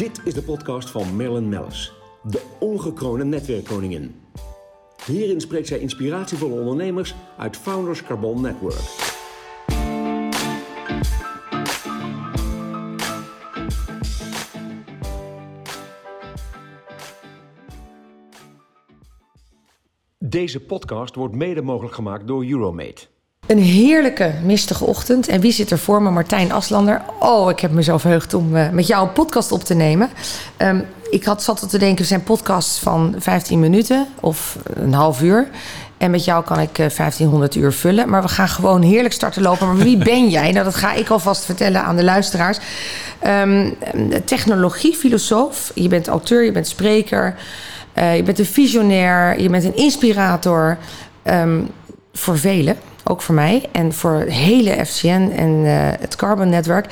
Dit is de podcast van Marilyn Mellis, de ongekroonde netwerkkoningin. Hierin spreekt zij inspiratievolle ondernemers uit Founders Carbon Network. Deze podcast wordt mede mogelijk gemaakt door Euromate. Een heerlijke, mistige ochtend. En wie zit er voor me? Martijn Aslander. Oh, ik heb me zo verheugd om uh, met jou een podcast op te nemen. Um, ik had, zat te denken, zijn podcasts van 15 minuten of een half uur. En met jou kan ik uh, 1500 uur vullen. Maar we gaan gewoon heerlijk starten lopen. Maar wie ben jij? Nou, dat ga ik alvast vertellen aan de luisteraars. Um, technologie, filosoof. Je bent auteur, je bent spreker. Uh, je bent een visionair. Je bent een inspirator. Um, voor velen ook voor mij en voor het hele FCN en uh, het Carbon Network.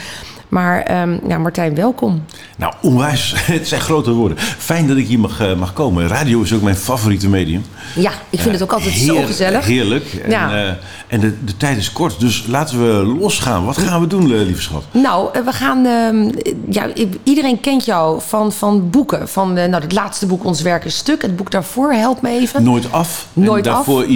Maar um, ja, Martijn, welkom. Nou, onwijs. Het zijn grote woorden. Fijn dat ik hier mag, uh, mag komen. Radio is ook mijn favoriete medium. Ja, ik vind het ook altijd heer, zo gezellig. Heerlijk. En, ja. en de, de tijd is kort, dus laten we losgaan. Wat gaan we doen, lieve schat? Nou, we gaan... Uh, ja, iedereen kent jou van, van boeken. Van nou, het laatste boek, Ons Werk is Stuk. Het boek daarvoor, help me even. Nooit af. Nooit en daarvoor af.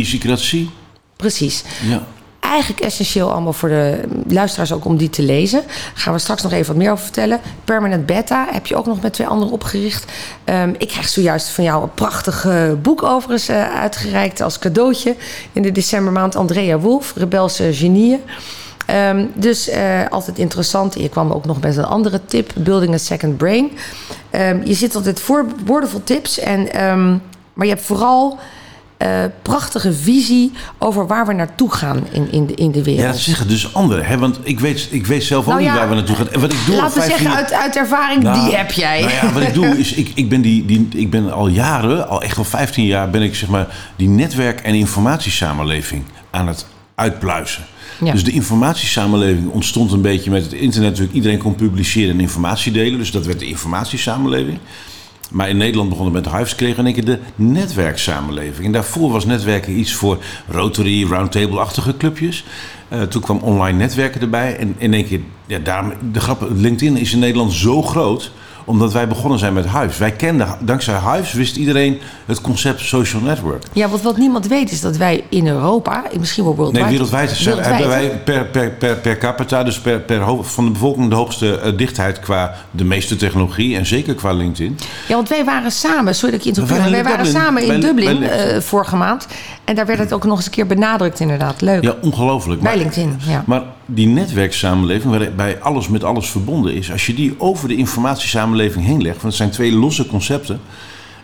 Precies. Ja. Eigenlijk essentieel allemaal voor de luisteraars ook om die te lezen. Daar gaan we straks nog even wat meer over vertellen. Permanent Beta heb je ook nog met twee anderen opgericht. Um, ik krijg zojuist van jou een prachtig uh, boek overigens uh, uitgereikt als cadeautje. In de decembermaand Andrea Wolf, Rebelse Genieën. Um, dus uh, altijd interessant. Je kwam ook nog met een andere tip: Building a Second Brain. Um, je zit altijd voor woordenvol tips. En, maar je hebt vooral uh, prachtige visie over waar we naartoe gaan in, in, de, in de wereld. Ja, dat zeggen dus anderen. Hè? Want ik weet, ik weet zelf ook nou niet waar we naartoe gaan. En wat ik doe laten we zeggen, uit, uit ervaring, nou, die heb jij. Nou ja, wat ik doe is, ik, ik, ben die, die, ik ben al jaren, al echt al 15 jaar, ben ik zeg maar die netwerk- en informatiesamenleving aan het uitpluizen. Ja. Dus de informatiesamenleving ontstond een beetje met het internet. Natuurlijk iedereen kon publiceren en informatie delen. Dus dat werd de informatiesamenleving. Maar in Nederland begon het met Hives, kregen in één keer de netwerksamenleving. En daarvoor was netwerken iets voor Rotary, Roundtable-achtige clubjes. Uh, toen kwam online netwerken erbij. En in één keer, ja, daarom, de grap, LinkedIn is in Nederland zo groot omdat wij begonnen zijn met Hives. Wij kenden, dankzij Hives wist iedereen het concept social network. Ja, want wat niemand weet is dat wij in Europa, misschien wel wereldwijd... Nee, wereldwijd, hebben wij per, per, per, per capita, dus per, per van de bevolking de hoogste uh, dichtheid qua de meeste technologie en zeker qua LinkedIn. Ja, want wij waren samen, sorry dat ik je interrompeer, wij waren Dublin, samen in bij, Dublin bij uh, vorige maand. En daar werd het ook nog eens een keer benadrukt inderdaad. Leuk. Ja, ongelooflijk. Bij LinkedIn, ja. Maar die netwerksamenleving, waarbij alles met alles verbonden is... als je die over de informatiesamenleving heen legt... want het zijn twee losse concepten...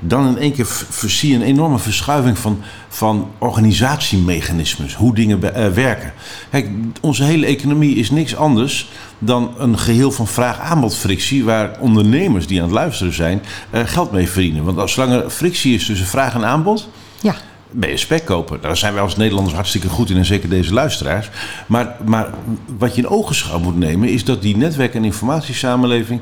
dan in één keer zie je een enorme verschuiving van, van organisatiemechanismes. Hoe dingen uh, werken. Kijk, onze hele economie is niks anders dan een geheel van vraag-aanbod-frictie... waar ondernemers die aan het luisteren zijn uh, geld mee verdienen. Want als er frictie is tussen vraag en aanbod... Ja ben je spek kopen. Daar zijn wij als Nederlanders hartstikke goed in en zeker deze luisteraars. Maar, maar wat je in ogenschouw moet nemen is dat die netwerk- en informatiesamenleving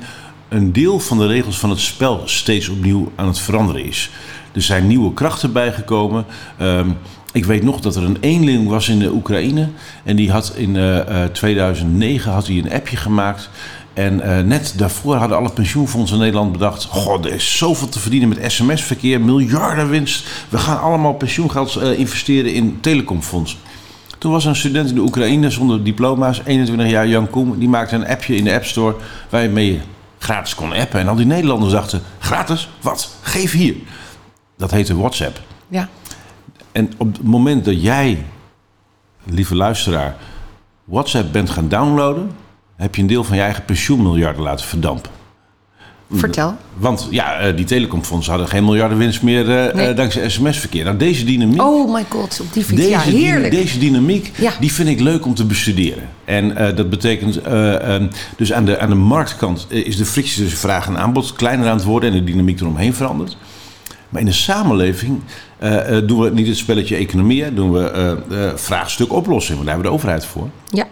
een deel van de regels van het spel steeds opnieuw aan het veranderen is. Er zijn nieuwe krachten bijgekomen. Um, ik weet nog dat er een eenling was in de Oekraïne. En die had in uh, uh, 2009 had hij een appje gemaakt. En uh, net daarvoor hadden alle pensioenfondsen in Nederland bedacht... God, er is zoveel te verdienen met sms-verkeer, miljarden winst. We gaan allemaal pensioengeld uh, investeren in telecomfonds. Toen was een student in de Oekraïne zonder diploma's, 21 jaar, Jan Koem... die maakte een appje in de App Store waarmee je gratis kon appen. En al die Nederlanders dachten, gratis? Wat? Geef hier. Dat heette WhatsApp. Ja. En op het moment dat jij, lieve luisteraar, WhatsApp bent gaan downloaden heb je een deel van je eigen pensioenmiljarden laten verdampen. Vertel. Want ja, die telecomfondsen hadden geen miljardenwinst meer uh, nee. dankzij sms-verkeer. Nou, deze dynamiek. Oh my god, op die fiets. Deze, ja, heerlijk. deze dynamiek, ja. die vind ik leuk om te bestuderen. En uh, dat betekent, uh, um, dus aan de, aan de marktkant is de frictie tussen vraag en aanbod kleiner aan het worden en de dynamiek eromheen verandert. Maar in de samenleving doen we niet het spelletje economie, doen we vraagstuk oplossing, want daar hebben we de overheid voor. Ja.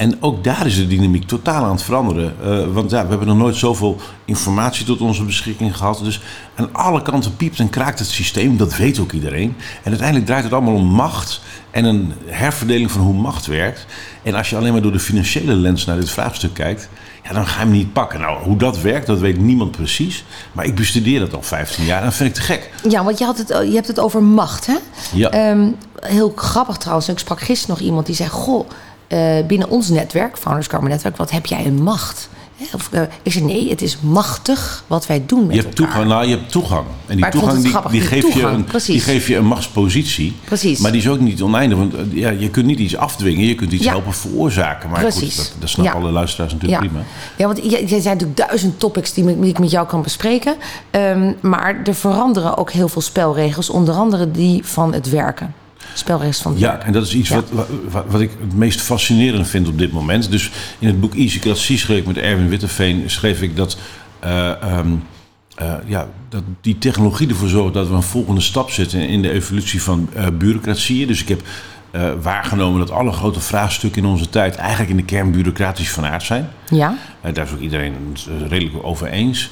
En ook daar is de dynamiek totaal aan het veranderen. Uh, want ja, we hebben nog nooit zoveel informatie tot onze beschikking gehad. Dus aan alle kanten piept en kraakt het systeem. Dat weet ook iedereen. En uiteindelijk draait het allemaal om macht en een herverdeling van hoe macht werkt. En als je alleen maar door de financiële lens naar dit vraagstuk kijkt, ja, dan ga je hem niet pakken. Nou, hoe dat werkt, dat weet niemand precies. Maar ik bestudeer dat al 15 jaar en dat vind ik te gek. Ja, want je, had het, je hebt het over macht, hè? Ja. Um, heel grappig trouwens. Ik sprak gisteren nog iemand die zei: Goh, binnen ons netwerk, Founders Karma Netwerk, wat heb jij een macht? Of, uh, ik zei nee, het is machtig wat wij doen met je hebt elkaar. Toegang, nou, je hebt toegang. En die toegang, die, die, geeft je een, die geeft je een machtspositie. Precies. Maar die is ook niet oneindig. Want ja, je kunt niet iets afdwingen, je kunt iets ja. helpen veroorzaken. Maar Precies. goed, dat, dat snappen ja. alle luisteraars natuurlijk ja. prima. Ja, want er zijn natuurlijk duizend topics die, die ik met jou kan bespreken. Um, maar er veranderen ook heel veel spelregels, onder andere die van het werken spelregels van Ja, en dat is iets Ja. wat, wat, wat ik het meest fascinerend vind op dit moment. Dus in het boek Easycratie schreef ik met Erwin Witteveen... schreef ik dat, eh, ehm, eh, ja, dat die technologie ervoor zorgt... dat we een volgende stap zetten in de evolutie van eh bureaucratieën. Dus ik heb waargenomen dat alle grote vraagstukken in onze tijd... eigenlijk in de kern bureaucratisch van aard zijn. Ja, daar is ook iedereen het redelijk over eens.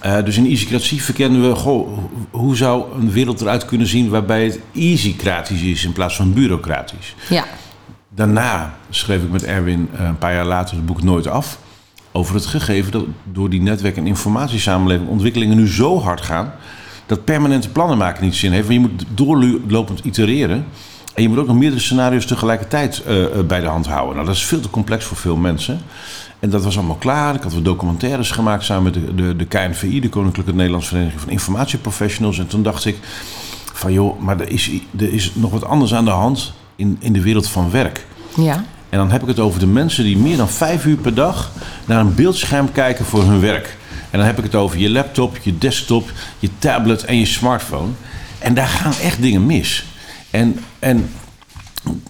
Eh, dus in easycratie verkennen we, goh, hoe zou een wereld eruit kunnen zien waarbij het easycratisch is in plaats van bureaucratisch? ja. Daarna schreef ik met Erwin eh, een paar jaar later het boek Nooit Af. Over het gegeven dat door die netwerk- en informatiesamenleving ontwikkelingen nu zo hard gaan. dat permanente plannen maken niet zin heeft. Want je moet doorlopend itereren. En je moet ook nog meerdere scenario's tegelijkertijd eh, bij de hand houden. Nou, dat is veel te complex voor veel mensen. En dat was allemaal klaar. Ik had wat documentaires gemaakt samen met de, de, de KNVI, de Koninklijke Nederlandse Vereniging van Informatieprofessionals. En toen dacht ik van joh, maar er is, er is nog wat anders aan de hand in, in de wereld van werk. Ja, En dan heb ik het over de mensen die meer dan vijf uur per dag naar een beeldscherm kijken voor hun werk. En dan heb ik het over je laptop, je desktop, je tablet en je smartphone. En daar gaan echt dingen mis. En, en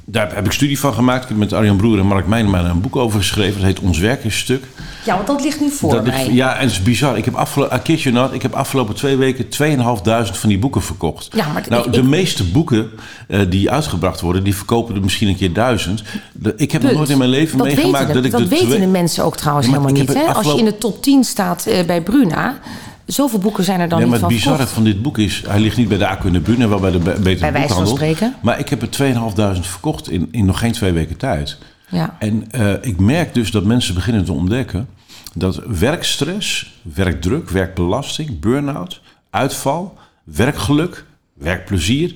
daar heb ik studie van gemaakt. Ik heb met Arjan Broer en Mark Meijnema een boek over geschreven. Dat heet Ons Werk is Stuk. ja want dat ligt nu voor Dat mij. ligt- ja, en het is bizar. Ik heb afgelopen, I kid you not, ik heb afgelopen twee weken 2.500 van die boeken verkocht. Ja, maar nou, ik- de ik- meeste boeken eh, die uitgebracht worden, die verkopen er misschien een keer duizend. De- ik heb nog nooit in mijn leven dat meegemaakt weten, dat ik dat de weten de mensen ook trouwens Ja, helemaal niet. Hè? Als je in de top 10 staat eh, bij Bruna, zoveel boeken zijn er dan Nee, niet maar van het bizarre verkocht. van dit boek is, hij ligt niet bij de Acu in de Brune, wel bij de Be- Betere Bij wijze van spreken. Maar ik heb er 2.500 verkocht in, in nog geen twee weken tijd. Ja. En eh, ik merk dus dat mensen beginnen te ontdekken dat werkstress, werkdruk, werkbelasting, burn-out, uitval, werkgeluk, werkplezier,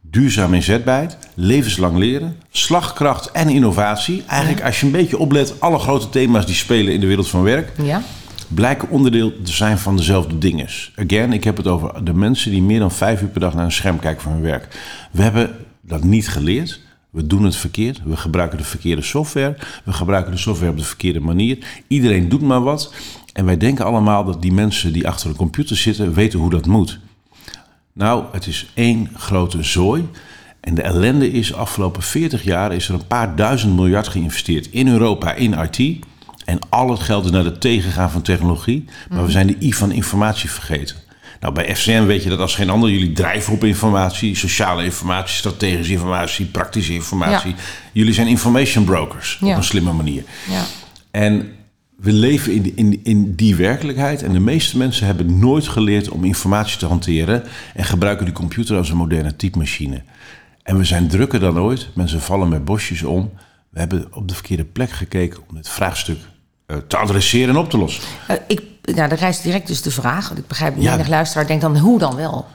duurzaam inzetbaarheid, levenslang leren, slagkracht en innovatie. Eigenlijk als je een beetje oplet, alle grote thema's die spelen in de wereld van werk, Ja. Blijken onderdeel te zijn van dezelfde dingen. Again, ik heb het over de mensen die meer dan vijf uur per dag naar een scherm kijken voor hun werk. We hebben dat niet geleerd. We doen het verkeerd. We gebruiken de verkeerde software. We gebruiken de software op de verkeerde manier. Iedereen doet maar wat. En wij denken allemaal dat die mensen die achter een computer zitten weten hoe dat moet. Nou, het is één grote zooi. En de ellende is, afgelopen 40 jaar is er een paar duizend miljard geïnvesteerd in Europa in IT. En al het geld is naar het tegengaan van technologie. Maar we zijn de I van informatie vergeten. Nou, bij FCM weet je dat als geen ander. Jullie drijven op informatie, sociale informatie, strategische informatie, praktische informatie. Ja. Jullie zijn information brokers op een slimme manier. Ja. En we leven in, in, in die werkelijkheid. En de meeste mensen hebben nooit geleerd om informatie te hanteren. En gebruiken die computer als een moderne typemachine. En we zijn drukker dan ooit. Mensen vallen met bosjes om. We hebben op de verkeerde plek gekeken om dit vraagstuk te adresseren en op te lossen. Eh, ik, nou, dan rijst direct dus de vraag. Want ik begrijp, Ja. menig luisteraar denkt dan, hoe dan wel?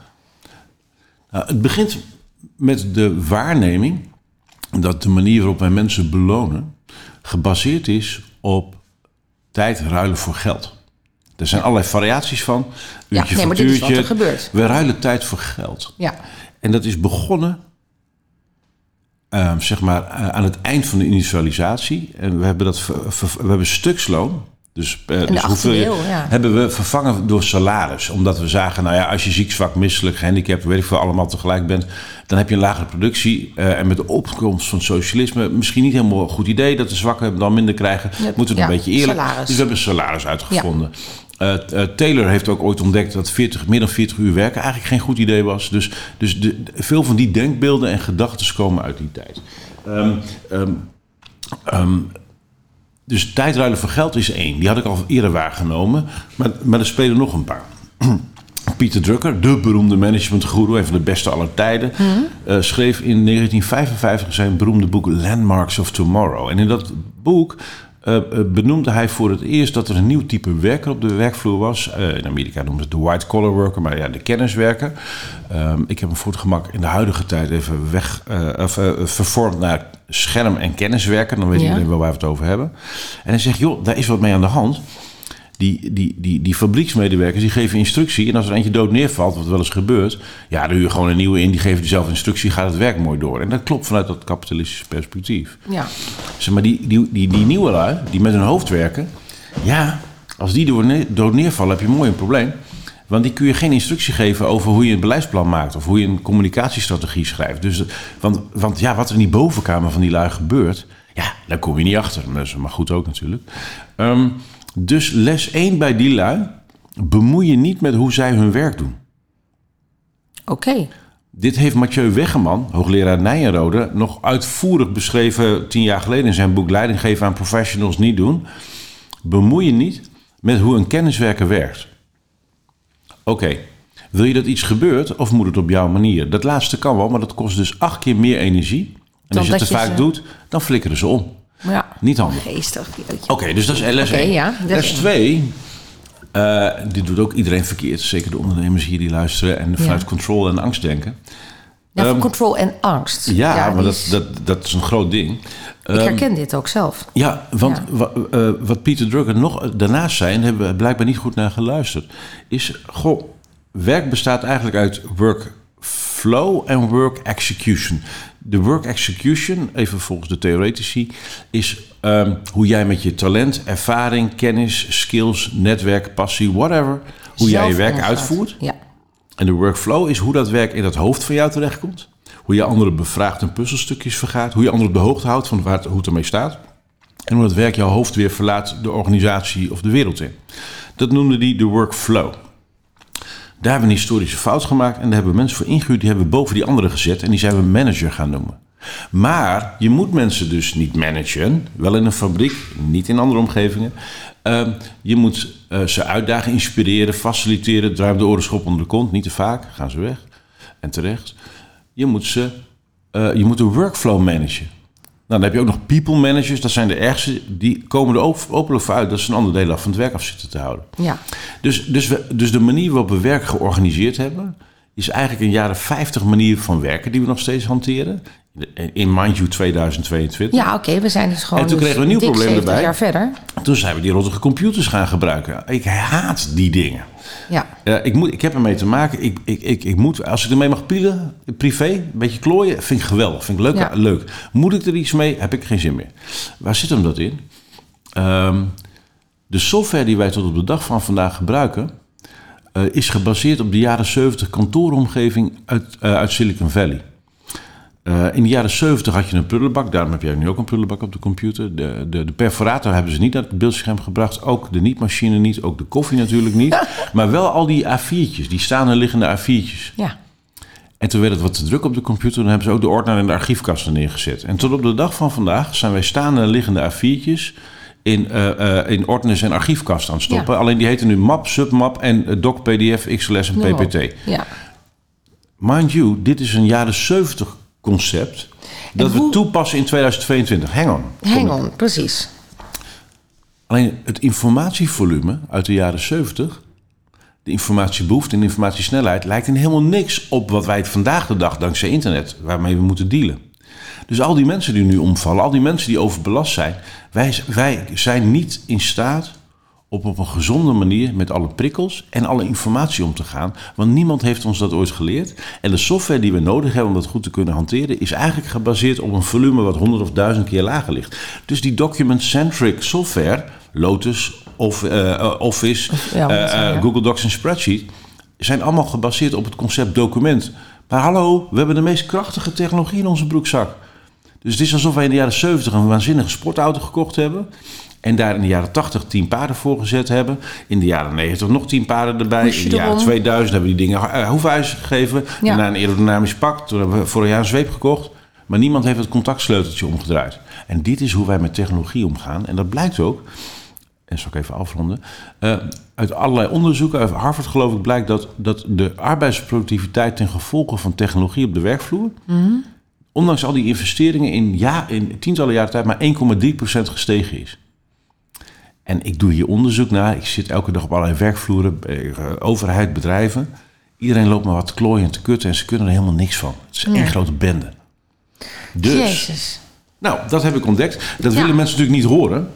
Nou, het begint met de waarneming dat de manier waarop wij mensen belonen gebaseerd is op tijd ruilen voor geld. Er zijn allerlei variaties van. Ja, Uurtje, nee, maar dit is wat er gebeurt. We ruilen tijd voor geld. Ja. En dat is begonnen eh, zeg maar, eh, aan het eind van de industrialisatie. En we hebben, dat ver- ver- we hebben stuksloon. Dus, eh, dus 18e eeuw, ja. hebben we vervangen door salaris. Omdat we zagen, nou ja, als je ziek, zwak, misselijk, gehandicapt, weet ik veel, allemaal tegelijk bent, dan heb je een lagere productie. Eh, en met de opkomst van socialisme, misschien niet helemaal een goed idee dat de zwakken dan minder krijgen. Moeten we ja, een beetje eerlijk. salaris. Dus we hebben salaris uitgevonden. T- eh, Taylor heeft ook ooit ontdekt dat 40, meer dan 40 uur werken eigenlijk geen goed idee was. Dus, dus de, veel van die denkbeelden en gedachten komen uit die tijd. Ehm, ehm, ehm, dus tijdruilen voor geld is één. Die had ik al eerder waargenomen. Maar, maar er spelen nog een paar. Pieter Drucker, de beroemde managementgoeroe, een van de beste aller tijden, eh, schreef in 1955 zijn beroemde boek Landmarks of Tomorrow. En in dat boek eh, eh, benoemde hij voor het eerst dat er een nieuw type werker op de werkvloer was. Eh, in Amerika noemen ze het de white collar worker, maar ja, de kenniswerker. Ehm, ik heb hem voor het gemak in de huidige tijd even weg, of, vervormd naar scherm- en kenniswerker. Dan weet Ja. iedereen wel waar we het over hebben. En hij zegt, joh, daar is wat mee aan de hand. Die, die, die, die fabrieksmedewerkers die geven instructie. En als er eentje dood neervalt, wat wel eens gebeurt. Ja, dan huur je gewoon een nieuwe in. Die geven dezelfde instructie. Gaat het werk mooi door. En dat klopt vanuit dat kapitalistische perspectief. Ja. Zeg maar, die, die, die, die nieuwe lui, die met hun hoofd werken. Ja, als die door dood neervallen, heb je mooi een probleem. Want die kun je geen instructie geven over hoe je een beleidsplan maakt. Of hoe je een communicatiestrategie schrijft. Dus, want, want ja, wat er in die bovenkamer van die lui gebeurt. Ja, daar kom je niet achter. Dat is maar goed ook natuurlijk. Ehm, dus les 1 bij die lui. Bemoei je niet met hoe zij hun werk doen. Oké. Dit heeft Mathieu Weggeman, hoogleraar Nijenrode, nog uitvoerig beschreven tien jaar geleden in zijn boek Leiding geven aan professionals niet doen. Bemoei je niet met hoe een kenniswerker werkt. Oké, wil je dat iets gebeurt of moet het op jouw manier? Dat laatste kan wel, maar dat kost dus acht keer meer energie. En Dan als je het te vaak ze- doet, dan flikkeren ze om. Ja. Niet handig. Geestig. Oké, dus dat is les Oké, 1. ja, les les één. 2. dit doet ook iedereen verkeerd. Zeker de ondernemers hier die luisteren en vanuit Ja. controle en angst denken. Ja, Ehm, control en angst. Ja, maar dat, is- dat, dat is een groot ding. ik Ehm, herken dit ook zelf. ja, want Ja. eh, wat Pieter Drucker nog daarnaast zei, en daar hebben we blijkbaar niet goed naar geluisterd, is: goh, werk bestaat eigenlijk uit workflow en work execution. De work execution, even volgens de theoretici, is ehm, hoe jij met je talent, ervaring, kennis, skills, netwerk, passie, whatever, hoe jij je werk uitvoert. Ja. En de workflow is hoe dat werk in het hoofd van jou terechtkomt. Hoe je anderen bevraagt en puzzelstukjes vergaat. Hoe je anderen op de hoogte houdt van waar het, hoe het ermee staat. En hoe dat werk jouw hoofd weer verlaat de organisatie of de wereld in. Dat noemde hij de workflow. Daar hebben we een historische fout gemaakt. En daar hebben we mensen voor ingehuurd. Die hebben we boven die anderen gezet. En die zijn we manager gaan noemen. Maar je moet mensen dus niet managen. Wel in een fabriek, niet in andere omgevingen. Ehm, je moet eh, ze uitdagen, inspireren, faciliteren. Druim de oren schop onder de kont. Niet te vaak, gaan ze weg. En terecht. Je moet, ze, eh, je moet de workflow managen. Nou, dan heb je ook nog people managers. Dat zijn de ergste. Die komen er ook openlijk voor uit dat ze een ander deel af van het werk af zitten te houden. Ja. Dus, dus, we, dus de manier waarop we werk georganiseerd hebben, is eigenlijk een jaren 50 manier van werken die we nog steeds hanteren. In mind you 2022. Ja, oké, we zijn dus gewoon En toen dus kregen we een nieuw dik probleem 70 erbij. jaar verder. Toen zijn we die rottige computers gaan gebruiken. Ik haat die dingen. Ja. Ja, ik, moet, ik heb ermee te maken. Ik, ik, ik, ik moet, als ik ermee mag pielen, privé, een beetje klooien, vind ik geweldig. Vind ik leuk. Ja. leuk. Moet ik er iets mee? Heb ik geen zin meer. Waar zit hem dat in? Ehm, de software die wij tot op de dag van vandaag gebruiken, eh, is gebaseerd op de jaren 70 kantooromgeving uit, eh, uit Silicon Valley. Eh, in de jaren 70 had je een prullenbak, daarom heb jij nu ook een prullenbak op de computer. De, de, de perforator hebben ze niet naar het beeldscherm gebracht, ook de nietmachine niet, ook de koffie natuurlijk niet. maar wel al die A4'tjes, die staan en liggende A4'tjes. Ja. En toen werd het wat te druk op de computer. Dan hebben ze ook de ordner en de archiefkasten neergezet. En tot op de dag van vandaag zijn wij staande en liggende A4'tjes in, eh, in ordners en archiefkasten aan het stoppen. Ja. Alleen die heten nu map, submap en eh, doc, pdf, xls en ppt. Ja. Mind you, dit is een jaren 70 concept dat hoe- we toepassen in 2022. Hang on. Hang on, precies. Alleen het informatievolume uit de jaren 70, de informatiebehoefte en de informatiesnelheid, lijkt in helemaal niks op wat wij vandaag de dag dankzij internet, waarmee we moeten dealen. Dus al die mensen die nu omvallen, al die mensen die overbelast zijn, wij, wij zijn niet in staat om op een gezonde manier met alle prikkels en alle informatie om te gaan. Want niemand heeft ons dat ooit geleerd. En de software die we nodig hebben om dat goed te kunnen hanteren, is eigenlijk gebaseerd op een volume wat honderd of duizend keer lager ligt. Dus die document-centric software, Lotus of eh, eh, Office, ja, eh. Google Docs en Spreadsheet, zijn allemaal gebaseerd op het concept document. Maar hallo, we hebben de meest krachtige technologie in onze broekzak. Dus het is alsof wij in de jaren 70 een waanzinnige sportauto gekocht hebben. En daar in de jaren 80 10 paarden voor gezet hebben. In de jaren 90 nog 10 paarden erbij. In de jaren erom. 2000 hebben we die dingen uh, hoefijzer gegeven. Ja. Daarna een aerodynamisch pak. Toen hebben we vorig jaar een zweep gekocht. Maar niemand heeft het contactsleuteltje omgedraaid. En dit is hoe wij met technologie omgaan. En dat blijkt ook, en zal ik even afronden. eh, uit allerlei onderzoeken, uit Harvard geloof ik, blijkt dat, dat de arbeidsproductiviteit ten gevolge van technologie op de werkvloer. ondanks al die investeringen in, ja, in tientallen jaren tijd maar 1,3% gestegen is. En ik doe hier onderzoek naar. Ik zit elke dag op allerlei werkvloeren, eh, overheid, bedrijven. Iedereen loopt maar wat klooien en te kutten en ze kunnen er helemaal niks van. Het is één grote bende. Dus, Jezus. Nou, dat heb ik ontdekt. Dat Ja. willen mensen natuurlijk niet horen.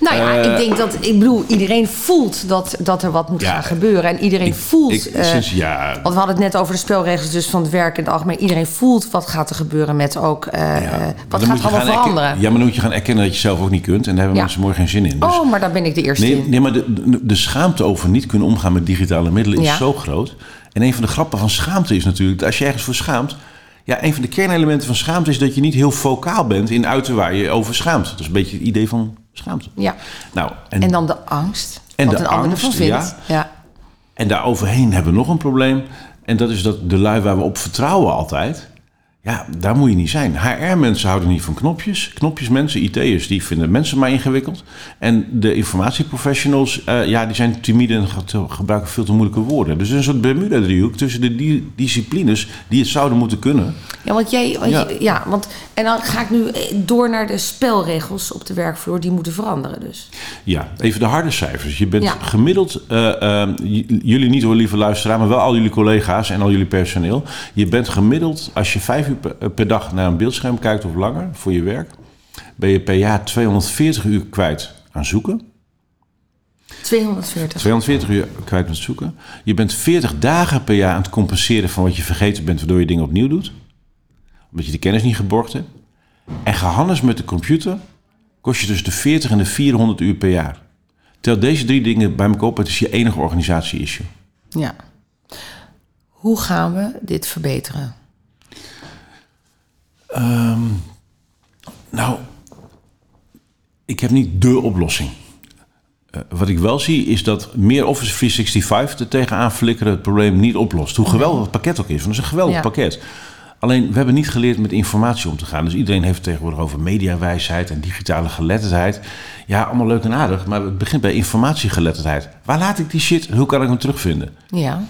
Nou ja, Eh, ik denk dat, ik bedoel, iedereen voelt dat, dat er wat moet Ja, gaan gebeuren. En iedereen voelt. Ik, eh, sinds, ja, want we hadden het net over de spelregels dus van het werk in het algemeen. Iedereen voelt wat gaat er gebeuren met ook. eh, ja. wat gaat er allemaal veranderen? Ja, maar dan moet je gaan erkennen dat je zelf ook niet kunt. En daar hebben mensen mooi geen zin in. Dus oh, maar daar ben ik de eerste Nee, in. nee maar de, de, de schaamte over niet kunnen omgaan met digitale middelen is zo groot. En een van de grappen van schaamte is natuurlijk... dat als je ergens voor schaamt... Ja, een van de kernelementen van schaamte is dat je niet heel vocaal bent... in uiten waar je over schaamt. Dat is een beetje het idee van schaamte. Ja. Nou, en, En dan de angst. En wat de een ander angst, ervan vindt. ja. ja. en daaroverheen hebben we nog een probleem. En dat is dat de lui waar we op vertrouwen altijd... Ja, daar moet je niet zijn. HR-mensen houden niet van knopjes. Knopjesmensen, IT'ers, die vinden mensen maar ingewikkeld. En de informatieprofessionals, eh, ja, die zijn timide en ge- gebruiken veel te moeilijke woorden. Dus een soort Bermuda-driehoek tussen de di- disciplines die het zouden moeten kunnen. Ja, want jij. Want Ja. ja. ja, want. En dan ga ik nu eh, door naar de spelregels op de werkvloer. Die moeten veranderen, dus. Ja, even de harde cijfers. Je bent Ja. gemiddeld, eh, eh, j- jullie niet hoor, lieve luisteraar, maar wel al jullie collega's en al jullie personeel. Je bent gemiddeld, als je vijf uur per, eh, per dag naar een beeldscherm kijkt of langer voor je werk, ben je per jaar 240 uur kwijt aan zoeken. 240. 240 uur kwijt met zoeken. Je bent 40 dagen per jaar aan het compenseren van wat je vergeten bent, waardoor je dingen opnieuw doet. Omdat je de kennis niet geborgd hebt. En gehandels met de computer kost je tussen de 40 en de 400 uur per jaar. Tel deze drie dingen bij elkaar op, het is je enige organisatie-issue. Ja. Hoe gaan we dit verbeteren? Nou, ik heb niet dé oplossing. Eh, wat ik wel zie is dat meer Office 365 er tegenaan flikkeren het probleem niet oplost. Hoe geweldig het pakket ook is, want het is een geweldig Ja. pakket. Alleen, we hebben niet geleerd met informatie om te gaan. Dus iedereen heeft het tegenwoordig over mediawijsheid en digitale geletterdheid. Ja, allemaal leuk en aardig, maar het begint bij informatiegeletterdheid. Waar laat ik die shit? Hoe kan ik hem terugvinden? Ja.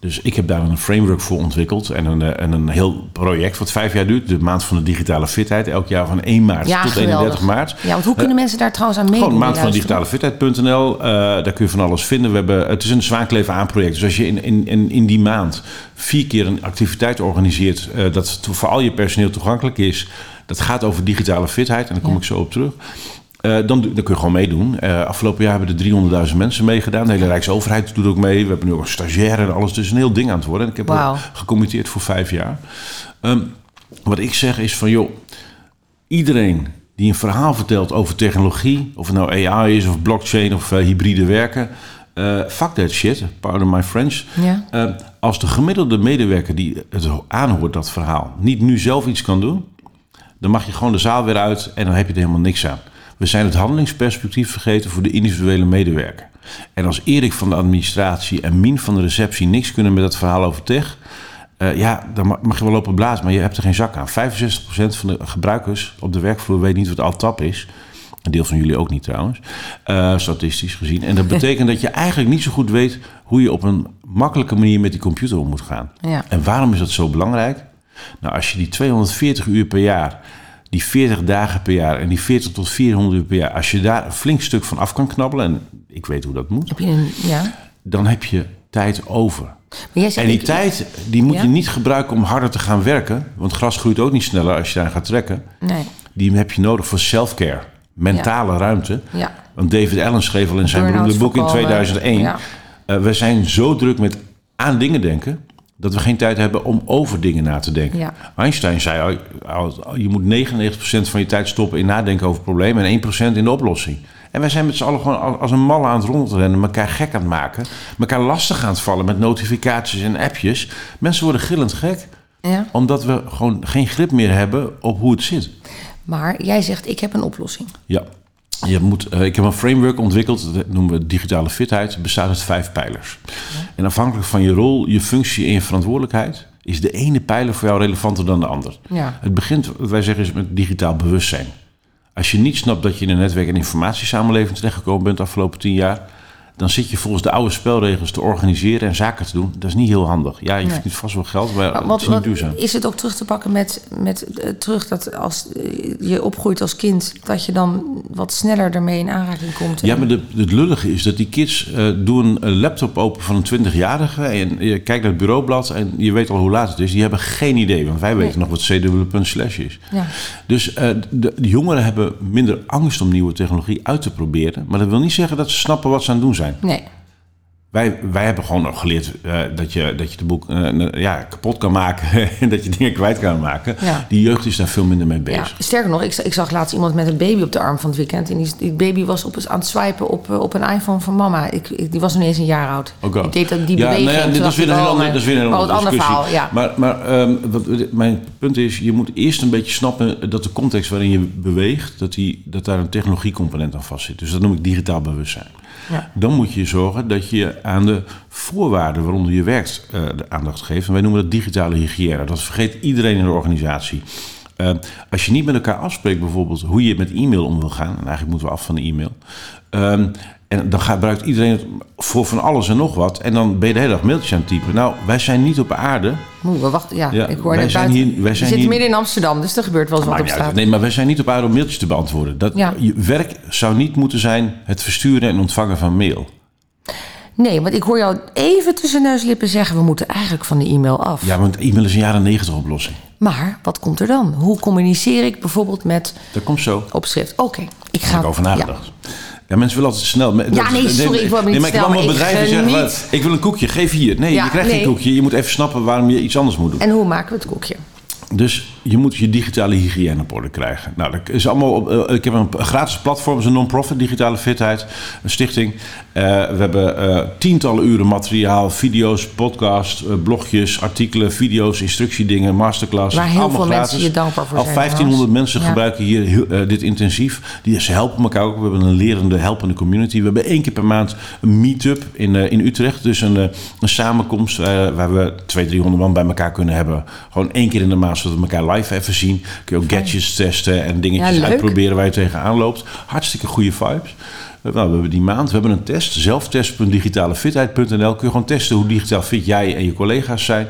Dus ik heb daar een framework voor ontwikkeld en een, eh, en een heel project wat vijf jaar duurt. De maand van de digitale fitheid, elk jaar van 1 maart Ja, tot geweldig. 31 maart. Ja, want hoe kunnen mensen daar trouwens aan meedoen? Gewoon maand van luisteren? digitale fitheid.nl. daar kun je van alles vinden. We hebben, het is een zwaankleven aan project. Dus als je in, in, in, in die maand vier keer een activiteit organiseert... eh, dat voor al je personeel toegankelijk is... dat gaat over digitale fitheid. En daar kom Ja. ik zo op terug. Eh, dan, dan kun je gewoon meedoen. Eh, afgelopen jaar hebben er 300.000 mensen meegedaan. De hele Rijksoverheid doet ook mee. We hebben nu ook een stagiair en alles. Dus een heel ding aan het worden. En ik heb ook gecommitteerd voor vijf jaar. Ehm, wat ik zeg is van, joh, iedereen die een verhaal vertelt over technologie, of het nou AI is of blockchain of eh, hybride werken, fuck that shit, pardon my French. Ja. Eh, als de gemiddelde medewerker die het aanhoort, dat verhaal, niet nu zelf iets kan doen, dan mag je gewoon de zaal weer uit en dan heb je er helemaal niks aan. We zijn het handelingsperspectief vergeten voor de individuele medewerker. En als Erik van de administratie en Mien van de receptie niks kunnen met dat verhaal over tech, eh, ja, dan ma- mag je wel lopen blazen, maar je hebt er geen zak aan. 65% van de gebruikers op de werkvloer weet niet wat Altap is. Een deel van jullie ook niet trouwens, eh, statistisch gezien. En dat betekent dat je eigenlijk niet zo goed weet hoe je op een makkelijke manier met die computer om moet gaan. Ja. En waarom is dat zo belangrijk? Nou, als je die 240 uur per jaar, die 40 dagen per jaar en die 40 tot 400 uur per jaar, als je daar een flink stuk van af kan knabbelen, en ik weet hoe dat moet, Heb je een, ja. dan heb je tijd over. Maar jij zegt, En die ik- tijd die moet Ja? je niet gebruiken om harder te gaan werken. Want gras groeit ook niet sneller als je daar gaat trekken. Nee. Die heb je nodig voor self-care. Mentale ruimte. Ja. Want David Allen schreef al in zijn beroemde boek in voorkomen. 2001. Ja. eh, we zijn zo druk met aan dingen denken... dat we geen tijd hebben om over dingen na te denken. Ja. Einstein zei al, je moet 99% van je tijd stoppen in nadenken over problemen... en 1% in de oplossing. En wij zijn met z'n allen gewoon al- als een malle aan het rondrennen... elkaar gek aan het maken, elkaar lastig aan het vallen... met notificaties en appjes. Mensen worden gillend gek Ja. omdat we gewoon geen grip meer hebben op hoe het zit. Maar jij zegt, ik heb een oplossing. Ja. Je moet, eh, ik heb een framework ontwikkeld, dat noemen we digitale fitheid. Bestaat uit vijf pijlers. En afhankelijk van je rol, je functie en je verantwoordelijkheid... is de ene pijler voor jou relevanter dan de ander. Ja. Het begint, wat wij zeggen, is met digitaal bewustzijn. Als je niet snapt dat je in een netwerk- en informatiesamenleving terechtgekomen bent de afgelopen tien jaar, dan zit je volgens de oude spelregels te organiseren en zaken te doen. Dat is niet heel handig. Ja, je verdient vast wel geld, maar Maar het wat, is niet duurzaam. is het ook terug te pakken met, met eh, terug dat als eh, je opgroeit als kind, dat je dan wat sneller ermee in aanraking komt? Ja, maar de, het lullige is dat die kids eh, doen een laptop open van een 20-jarige en je kijkt naar het bureaublad en je weet al hoe laat het is. Die hebben geen idee, want wij weten nog wat c-slash is. Ja. Dus de, de jongeren hebben minder angst om nieuwe technologie uit te proberen. Maar dat wil niet zeggen dat ze snappen wat ze aan het doen zijn. Nee. Wij, wij hebben gewoon nog geleerd eh, dat, je, dat je de boek eh, ja, kapot kan maken en dat je dingen kwijt kan maken. Ja. Die jeugd is daar veel minder mee Ja, bezig. sterker nog, ik, ik zag laatst iemand met een baby op de arm van het weekend. En die, die baby was op, aan het swipen op, eh, op een iPhone van mama. Ik, ik- die was nog niet eens een jaar oud. Oh God. Ik deed dat, die ja, beweging. nou ja, dit is weer een heel oh, ander, maar- dat is weer een oh, andere het andere discussie. verhaal, ja. Maar, maar ehm, wat, mijn punt is, je moet eerst een beetje snappen dat de context waarin je beweegt, dat, die, dat daar een technologiecomponent aan vastzit. Dus dat noem ik digitaal bewustzijn. Dan moet je zorgen dat je aan de voorwaarden waaronder je werkt eh, de aandacht geeft. En wij noemen dat digitale hygiëne. Dat vergeet iedereen in de organisatie. Eh, als je niet met elkaar afspreekt, bijvoorbeeld hoe je met e-mail om wil gaan, en eigenlijk moeten we af van de e-mail. ehm, en dan gebruikt iedereen het voor van alles en nog wat. En dan ben je de hele dag mailtjes aan het typen. Nou, wij zijn niet op aarde. Moe, we wachten. Ja, Ja, ik hoor wij net zijn buiten. hier- wij We zijn hier- midden in Amsterdam, dus er gebeurt wel eens wat op straat. Nee, maar wij zijn niet op aarde om mailtjes te beantwoorden. Dat, Ja. Je werk zou niet moeten zijn het versturen en ontvangen van mail. Nee, want ik hoor jou even tussen neus en lippen zeggen... we moeten eigenlijk van de e-mail af. Ja, want e-mail is een jaren negentig oplossing. Maar wat komt er dan? Hoe communiceer ik bijvoorbeeld met Dat komt zo. opschrift? Oké, ik ga... heb ik over nagedacht. Ja. Mensen willen altijd snel. Ja, nee, sorry, ik wil niet nee, maar ik snel, ik bedrijven die zeggen, geniet. wat, ik wil een koekje, geef hier. Nee, Ja, je krijgt nee. geen koekje. Je moet even snappen waarom je iets anders moet doen. En hoe maken we het koekje? Dus je moet je digitale hygiëne op orde krijgen. Nou, dat is allemaal op, eh, ik heb een gratis platform, is een non-profit, digitale fitheid, een stichting. Eh, we hebben eh, tientallen uren materiaal, video's, podcasts, eh, blogjes, artikelen, video's, instructiedingen, masterclass. Waar heel allemaal veel gratis. mensen je dankbaar voor Al zijn, 1500 mensen Ja. gebruiken hier dit intensief. Die, ze helpen elkaar ook. We hebben een lerende, helpende community. We hebben één keer per maand een meet-up in, in Utrecht. Dus een, een samenkomst waar we 200, 300 man bij elkaar kunnen hebben. Gewoon één keer in de maand, zodat we elkaar live even zien. Kun je ook gadgets testen en dingetjes Ja, uitproberen waar je tegenaan loopt. Hartstikke goede vibes. Nou, we hebben die maand, we hebben een test, zelftest.digitalefitheid.nl. Kun je gewoon testen hoe digitaal fit jij en je collega's zijn.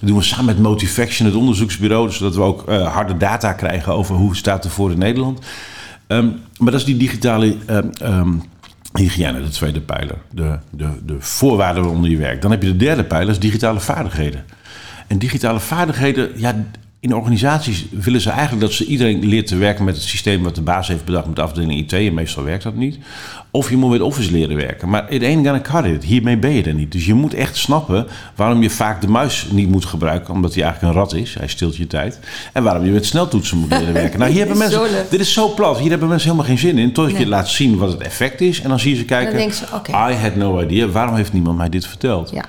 Dat doen we samen met Motivaction, het onderzoeksbureau, zodat we ook eh, harde data krijgen over hoe het staat ervoor in Nederland. Ehm, maar dat is die digitale ehm, ehm, hygiëne, de tweede pijler. De, de, de voorwaarden waaronder je werkt. Dan heb je de derde pijler, is digitale vaardigheden. En digitale vaardigheden, ja, in organisaties willen ze eigenlijk dat ze iedereen leert te werken met het systeem wat de baas heeft bedacht met de afdeling IT. En meestal werkt dat niet. Of je moet met Office leren werken. Maar it ain't gonna cut it. Hiermee ben je er niet. Dus je moet echt snappen waarom je vaak de muis niet moet gebruiken. Omdat hij eigenlijk een rat is. Hij stilt je tijd. En waarom je met sneltoetsen moet leren werken. Nou, hier hebben mensen, dit is zo plat. Hier hebben mensen helemaal geen zin in. Je Nee. laat zien wat het effect is. En dan zie je ze kijken. ze, oké. I had no idea. Waarom heeft niemand mij dit verteld? Ja.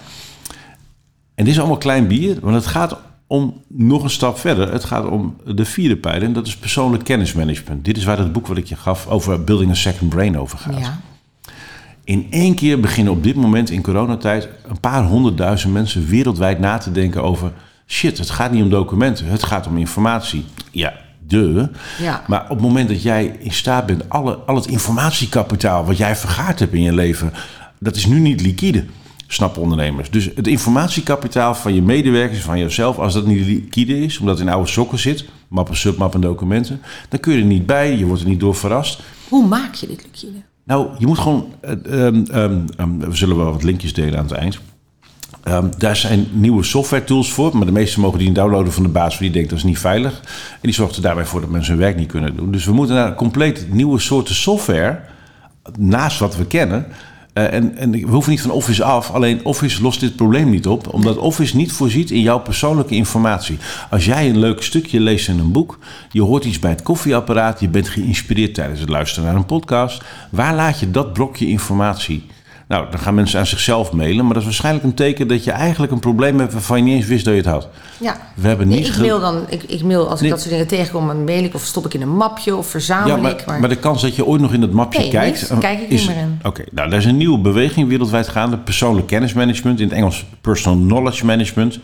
En dit is allemaal klein bier, want het gaat om nog een stap verder. Het gaat om de vierde pijler en dat is persoonlijk kennismanagement. Dit is waar het boek wat ik je gaf over Building a Second Brain over gaat. ja. In één keer beginnen op dit moment in coronatijd een paar honderdduizend mensen wereldwijd na te denken over... shit, het gaat niet om documenten, het gaat om informatie. Ja, de. Ja. Maar op het moment dat jij in staat bent, alle, al het informatiekapitaal wat jij vergaard hebt in je leven, dat is nu niet liquide. Snappen ondernemers. Dus het informatiekapitaal van je medewerkers, van jezelf, als dat niet liquide is, omdat het in oude sokken zit, mappen, submappen, documenten, dan kun je er niet bij, je wordt er niet door verrast. Hoe maak je dit liquide? Nou, je moet gewoon. eh, ehm, ehm, ehm, we zullen wel wat linkjes delen aan het eind. Daar zijn nieuwe software tools voor, maar de meeste mogen die downloaden van de baas, die denkt dat is niet veilig. En die zorgt er daarbij voor dat mensen hun werk niet kunnen doen. Dus we moeten naar een compleet nieuwe soorten software, naast wat we kennen. Eh, en, en we hoeven niet van Office af, alleen Office lost dit probleem niet op, omdat Office niet voorziet in jouw persoonlijke informatie. Als jij een leuk stukje leest in een boek, je hoort iets bij het koffieapparaat, je bent geïnspireerd tijdens het luisteren naar een podcast, waar laat je dat blokje informatie? Nou, dan gaan mensen aan zichzelf mailen. Maar dat is waarschijnlijk een teken dat je eigenlijk een probleem hebt waarvan je niet eens wist dat je het had. Ja. We hebben Nee, niet ik mail dan, ik, ik mail als ik dat soort dingen tegenkom, dan mail ik of stop ik in een mapje of verzamel Ja, maar, ik. Maar, maar de kans dat je ooit nog in dat mapje Nee, kijkt... niks. Kijk ik niet meer in. Oké, nou, er is een nieuwe beweging wereldwijd gaande. Persoonlijk kennismanagement. In het Engels personal knowledge management.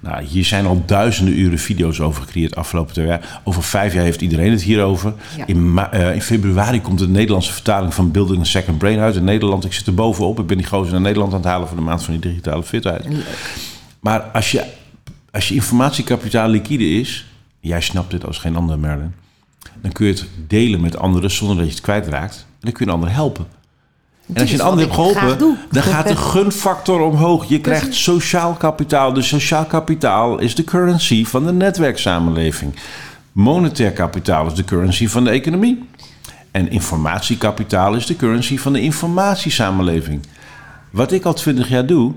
Nou, hier zijn al duizenden uren video's over gecreëerd afgelopen twee jaar. Over vijf jaar heeft iedereen het hierover. Ja. In, eh, in februari komt de Nederlandse vertaling van Building a Second Brain uit in Nederland. Ik zit er bovenop. Ik ben die gozer naar Nederland aan het halen voor de maand van die digitale fitheid. Maar als je, als je informatiekapitaal liquide is, jij snapt dit als geen ander, Merlin, dan kun je het delen met anderen zonder dat je het kwijtraakt. En dan kun je een ander helpen. En als je een ander hebt geholpen, dan gaat de gunfactor omhoog. Je krijgt sociaal kapitaal. Dus sociaal kapitaal is de currency van de netwerksamenleving. Monetair kapitaal is de currency van de economie. En informatiekapitaal is de currency van de informatiesamenleving. Wat ik al twintig jaar doe,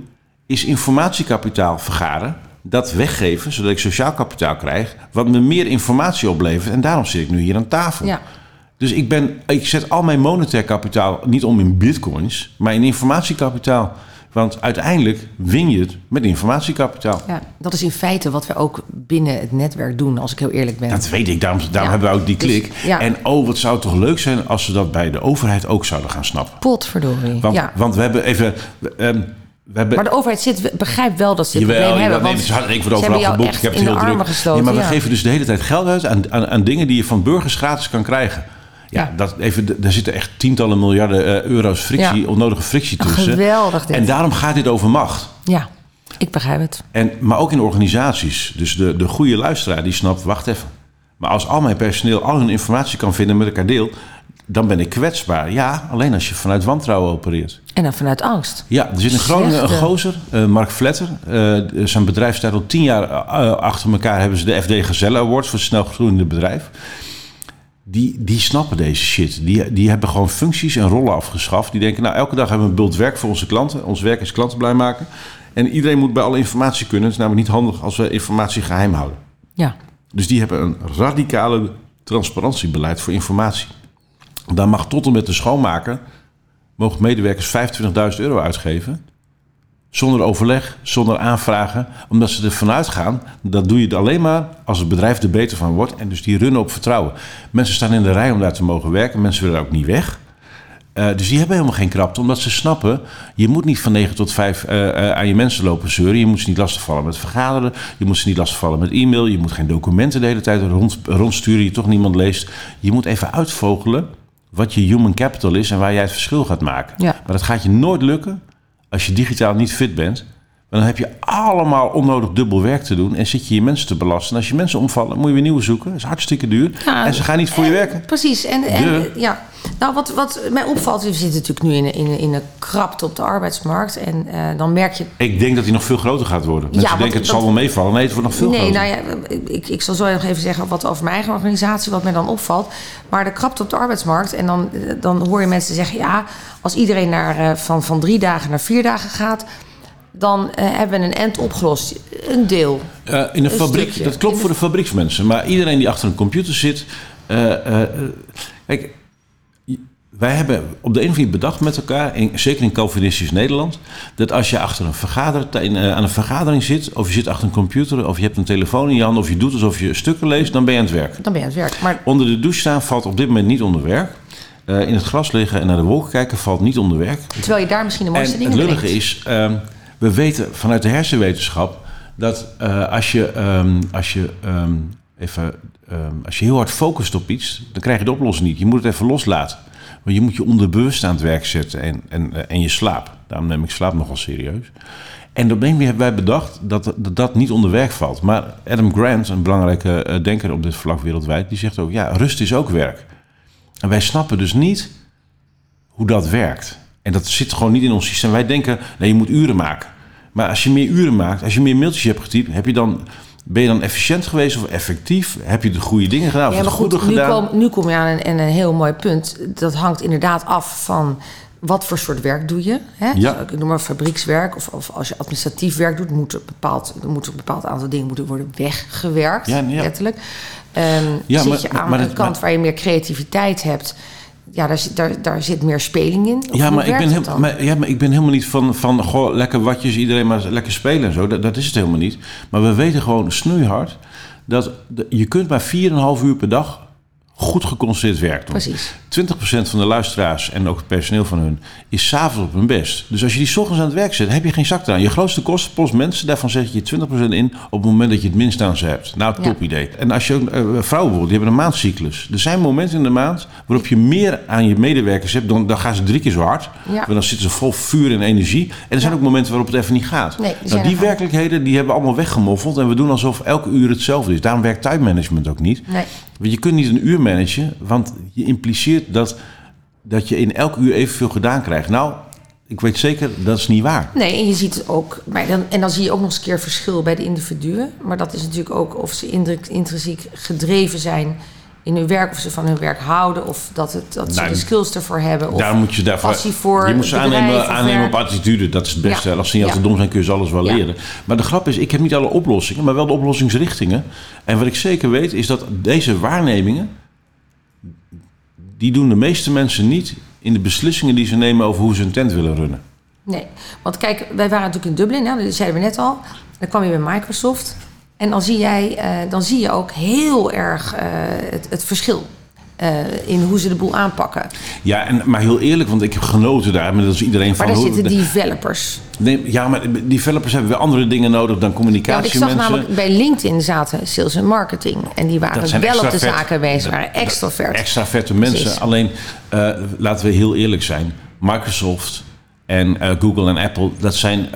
is informatiekapitaal vergaren, dat weggeven, zodat ik sociaal kapitaal krijg, wat me meer informatie oplevert. En daarom zit ik nu hier aan tafel. Ja. Dus ik, ben, ik zet al mijn monetair kapitaal niet om in bitcoins, maar in informatiekapitaal. Want uiteindelijk win je het met informatiekapitaal. ja, dat is in feite wat we ook binnen het netwerk doen, als ik heel eerlijk ben. Dat weet ik, daarom, daarom Ja. hebben we ook die Dus, klik. ja. En oh, wat zou het toch leuk zijn als ze dat bij de overheid ook zouden gaan snappen. Potverdorie. Want, ja. want we hebben even... we hebben, Maar de overheid zit, begrijpt wel dat ze dit probleem hebben. nee, want hard, ik word overal geboekt, ik heb het heel druk. gesloten. Nee, maar we ja. geven dus de hele tijd geld uit aan, aan, aan dingen die je van burgers gratis kan krijgen. Ja. Dat even, daar zitten echt tientallen miljarden eh, euro's frictie, Ja. onnodige frictie Oh, tussen. geweldig dit. En daarom gaat dit over macht. Ja, ik begrijp het. En, maar ook in organisaties. Dus de, de goede luisteraar die snapt, wacht even. Maar als al mijn personeel al hun informatie kan vinden met elkaar deel... dan ben ik kwetsbaar. Ja, alleen als je vanuit wantrouwen opereert. En dan vanuit angst. Ja, er zit in Groningen een gozer, eh, Mark Vletter. Eh, zijn bedrijf staat al tien jaar achter elkaar. Hebben ze de FD Gazelle Awards voor het snel groeiende bedrijf. Die, die snappen deze shit. Die, die hebben gewoon functies en rollen afgeschaft. Die denken, nou, elke dag hebben we een bult werk voor onze klanten. Ons werk is klanten blij maken. En iedereen moet bij alle informatie kunnen. Het is namelijk niet handig als we informatie geheim houden. Ja. Dus die hebben een radicale transparantiebeleid voor informatie. Daar mag tot en met de schoonmaker... mogen medewerkers 25.000 euro uitgeven... zonder overleg, zonder aanvragen... omdat ze ervan uitgaan... dat doe je het alleen maar als het bedrijf er beter van wordt... en dus die runnen op vertrouwen. Mensen staan in de rij om daar te mogen werken. Mensen willen ook niet weg... Eh, dus die hebben helemaal geen krapte, omdat ze snappen... je moet niet van 9 tot 5 eh, eh, aan je mensen lopen zeuren. Je moet ze niet lastigvallen met vergaderen. Je moet ze niet lastigvallen met e-mail. Je moet geen documenten de hele tijd rond, rondsturen... die toch niemand leest. Je moet even uitvogelen wat je human capital is... en waar jij het verschil gaat maken. Ja. Maar dat gaat je nooit lukken als je digitaal niet fit bent... Dan heb je allemaal onnodig dubbel werk te doen... en zit je je mensen te belasten. En als je mensen omvallen, moet je weer nieuwe zoeken. Dat is hartstikke duur. Ja, en ze gaan niet voor je en- werken. Precies. En, en ja. Nou, wat, wat mij opvalt, we zitten natuurlijk nu in, een- in, een- in een krapte op de arbeidsmarkt. En eh, dan merk je Ik denk dat die nog veel groter gaat worden. Mensen want denken het dat- zal wel meevallen. Nee, het wordt nog veel nee, groter. nou ja, ik, ik zal zo nog even zeggen wat over mijn eigen organisatie, wat mij dan opvalt. Maar de krapte op de arbeidsmarkt. En dan, eh, dan hoor je mensen zeggen: ja, als iedereen naar, eh, van, van drie dagen naar vier dagen gaat, dan eh, hebben we een end opgelost. Een deel. In een, fabriek, stukje. dat klopt voor de fabrieksmensen. Maar iedereen die achter een computer zit. kijk, wij hebben op de een of andere bedacht met elkaar, in- zeker in Calvinistisch Nederland, dat als je achter een vergader, in, eh, aan een vergadering zit, of je zit achter een computer, of je hebt een telefoon in je hand, of je doet alsof je stukken leest, dan ben je aan het werk. Dan ben je aan het werk. Maar Onder de douche staan valt op dit moment niet onder werk. Eh, in het gras liggen en naar de wolken kijken valt niet onder werk. terwijl je daar misschien de mooiste En het dingen lullige bedenkt. is, ehm, we weten vanuit de hersenwetenschap dat eh, als je, ehm, als, je, ehm, even, als je heel hard focust op iets, dan krijg je de oplossing niet. Je moet het even loslaten. Want je moet je onderbewust aan het werk zetten en, en, eh, en je slaap. Daarom neem ik slaap nogal serieus. En op een hebben wij bedacht dat, dat dat niet onder werk valt. Maar Adam Grant, een belangrijke eh, denker op dit vlak wereldwijd, die zegt ook: ja, rust is ook werk. En wij snappen dus niet hoe dat werkt. En dat zit gewoon niet in ons systeem. Wij denken, nee, je moet uren maken. Maar als je meer uren maakt, als je meer mailtjes hebt getypt, heb je dan, ben je dan efficiënt geweest of effectief? Heb je de goede dingen gedaan of Ja, het maar goed, goede nu gedaan? kom, nu kom je aan een, en een heel mooi punt. Dat hangt inderdaad af van wat voor soort werk doe je. Hè? Ja. Dus ik noem maar fabriekswerk of, of als je administratief werk doet, moet er bepaald, er moeten een bepaald aantal dingen moeten worden weggewerkt, Ja, ja. letterlijk. Ehm, Ja, zit maar- je aan maar een kant waar je meer creativiteit hebt, ja, daar, zit- daar, daar zit meer speling in. Ja maar, ik ben heel, maar, ja, maar ik ben helemaal niet van, van goh, lekker watjes, iedereen maar lekker spelen en zo. Dat, dat is het helemaal niet. Maar we weten gewoon snoeihard dat de- je kunt maar 4,5 uur per dag goed geconcentreerd werken. doen. Precies. 20% van de luisteraars en ook het personeel van hun is s'avonds op hun best. Dus als je die 's ochtends aan het werk zet, heb je geen zak eraan. Je grootste kostenpost mensen, daarvan zet je 20% in op het moment dat je het minst aan ze hebt. Nou, top Ja. idee. En als je ook, eh, vrouwen bijvoorbeeld, die hebben een maandcyclus. Er zijn momenten in de maand waarop je meer aan je medewerkers hebt, dan, dan gaan ze drie keer zo hard. Ja. Want dan zitten ze vol vuur en energie. En er zijn Ja. ook momenten waarop het even niet gaat. Nee, die nou, die er werkelijkheden die hebben we allemaal weggemoffeld en we doen alsof elke uur hetzelfde is. Daarom werkt tijdmanagement ook niet. Nee. Want je kunt niet een uur managen, want je impliceert dat, dat je in elk uur evenveel gedaan krijgt. Nou, ik weet zeker, dat is niet waar. Nee, en je ziet het ook. Maar dan, en dan zie je ook nog eens een keer verschil bij de individuen. Maar dat is natuurlijk ook of ze indruk- intrinsiek gedreven zijn in hun werk, of ze van hun werk houden, of dat, het, dat ze Nou, de skills ervoor hebben. Of Daar moet je daarvoor. passie voor je moet ze bedrijf aannemen, aannemen op attitude. Dat is het beste. Ja. Als ze niet altijd Ja. dom zijn, kun je ze alles wel Ja. leren. Maar de grap is, ik heb niet alle oplossingen, maar wel de oplossingsrichtingen. En wat ik zeker weet, is dat deze waarnemingen. Die doen de meeste mensen niet in de beslissingen die ze nemen over hoe ze een tent willen runnen. Nee, want kijk, wij waren natuurlijk in Dublin, hè, dat zeiden we net al. Dan kwam je bij Microsoft. En dan zie, jij, eh, dan zie je ook heel erg eh, het, het verschil eh, in hoe ze de boel aanpakken. Ja, en, maar heel eerlijk, want ik heb genoten daar. Maar dat is iedereen Maar van. daar hoe- zitten developers. Nee, ja, maar developers hebben weer andere dingen nodig dan Ja, want ik communicatie. zag namelijk bij LinkedIn zaten sales en marketing. En die waren wel op de extravert. zaken bezig, waren extrovert. extra vette mensen. Precies. Alleen, eh, laten we heel eerlijk zijn. Microsoft en eh, Google en Apple, dat zijn,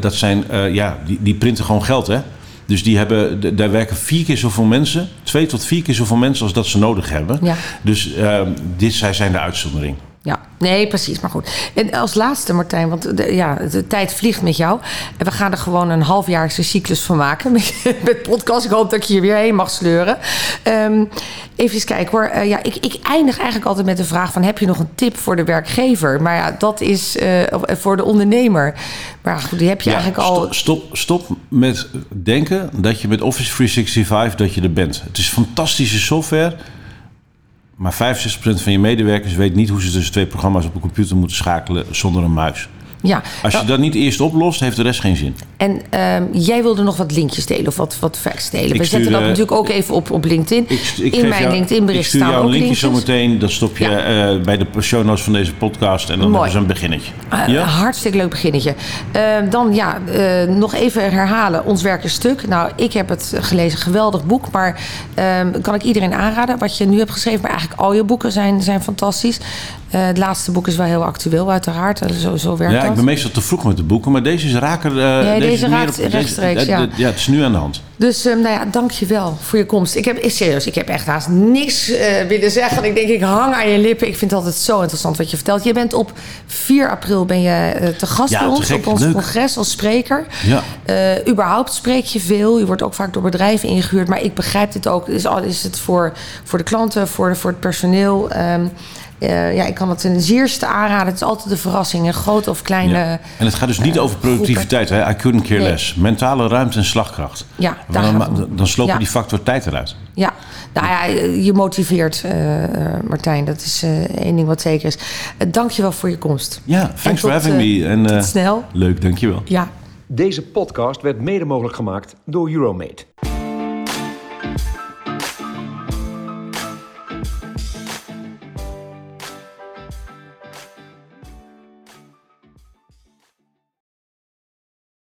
dat zijn ja, die, die printen gewoon geld, hè? Dus die hebben, daar werken vier keer zoveel mensen, twee tot vier keer zoveel mensen als dat ze nodig hebben. Ja. Dus eh, dit zij zijn de uitzondering. Ja, nee, precies. Maar goed. En als laatste, Martijn, want de, ja, de tijd vliegt met jou. En we gaan er gewoon een halfjaarse cyclus van maken met, met podcast. Ik hoop dat ik je weer heen mag sleuren. Ehm, even eens kijken hoor. Eh, ja, ik, ik eindig eigenlijk altijd met de vraag van... heb je nog een tip voor de werkgever? Maar ja, dat is eh, voor de ondernemer. Maar goed, die heb je Ja, eigenlijk al... stop, stop, stop met denken dat je met Office 365 dat je er bent. Het is fantastische software. Maar 65% van je medewerkers weet niet hoe ze tussen twee programma's op een computer moeten schakelen zonder een muis. Ja, Als je dat niet eerst oplost, heeft de rest geen zin. En ehm, jij wilde nog wat linkjes delen of wat, wat facts delen. Ik We zetten dat natuurlijk ook even op, op LinkedIn. Ik, st- ik In mijn LinkedIn-bericht Ik stuur staan jou ook een linkje linkjes. zometeen. Dat stop je Ja. eh, bij de show notes van deze podcast. En dan Mooi. hebben ze een beginnetje. Ah, ja? Hartstikke leuk beginnetje. Ehm, dan ja, eh, nog even herhalen. Ons werk is stuk. Nou, ik heb het gelezen. Geweldig boek. Maar ehm, kan ik iedereen aanraden. Wat je nu hebt geschreven. Maar eigenlijk al je boeken zijn, zijn fantastisch. Eh, het laatste boek is wel heel actueel uiteraard. Eh, Zo, zo werkt Ja, dat. ik ben meestal te vroeg met de boeken. Maar deze is raker. eh, Nee, deze meer raakt deze- rechtstreeks, ja. ja, het is nu aan de hand. Dus nou ja, dank je wel voor je komst. Ik heb, serieus, ik heb echt haast niks willen zeggen. Ik denk, ik hang aan je lippen. Ik vind het altijd zo interessant wat je vertelt. Je bent op 4 april ben je te gast Ja, bij ons op ons Leuk. congres als spreker. Ja. Eh, überhaupt spreek je veel. Je wordt ook vaak door bedrijven ingehuurd. Maar ik begrijp dit ook. Is, al- is het voor, voor de klanten, voor, voor het personeel? Ehm, eh, ja, ik kan het ten zeerste aanraden. Het is altijd een verrassing. Een grote of kleine... Ja. En het gaat dus niet eh, over productiviteit. Hè? I couldn't care Nee. less. Mentale ruimte en slagkracht. Ja, daar dan, dan sloop je Ja. die factor tijd eruit. Ja, nou ja, je motiveert, eh, eh, Martijn. Dat is eh, één ding wat zeker is. Uh, Dank je wel voor je komst. Ja, thanks for having me. En, eh, Tot snel. leuk, dankjewel. Ja. Deze podcast werd mede mogelijk gemaakt door Euromate.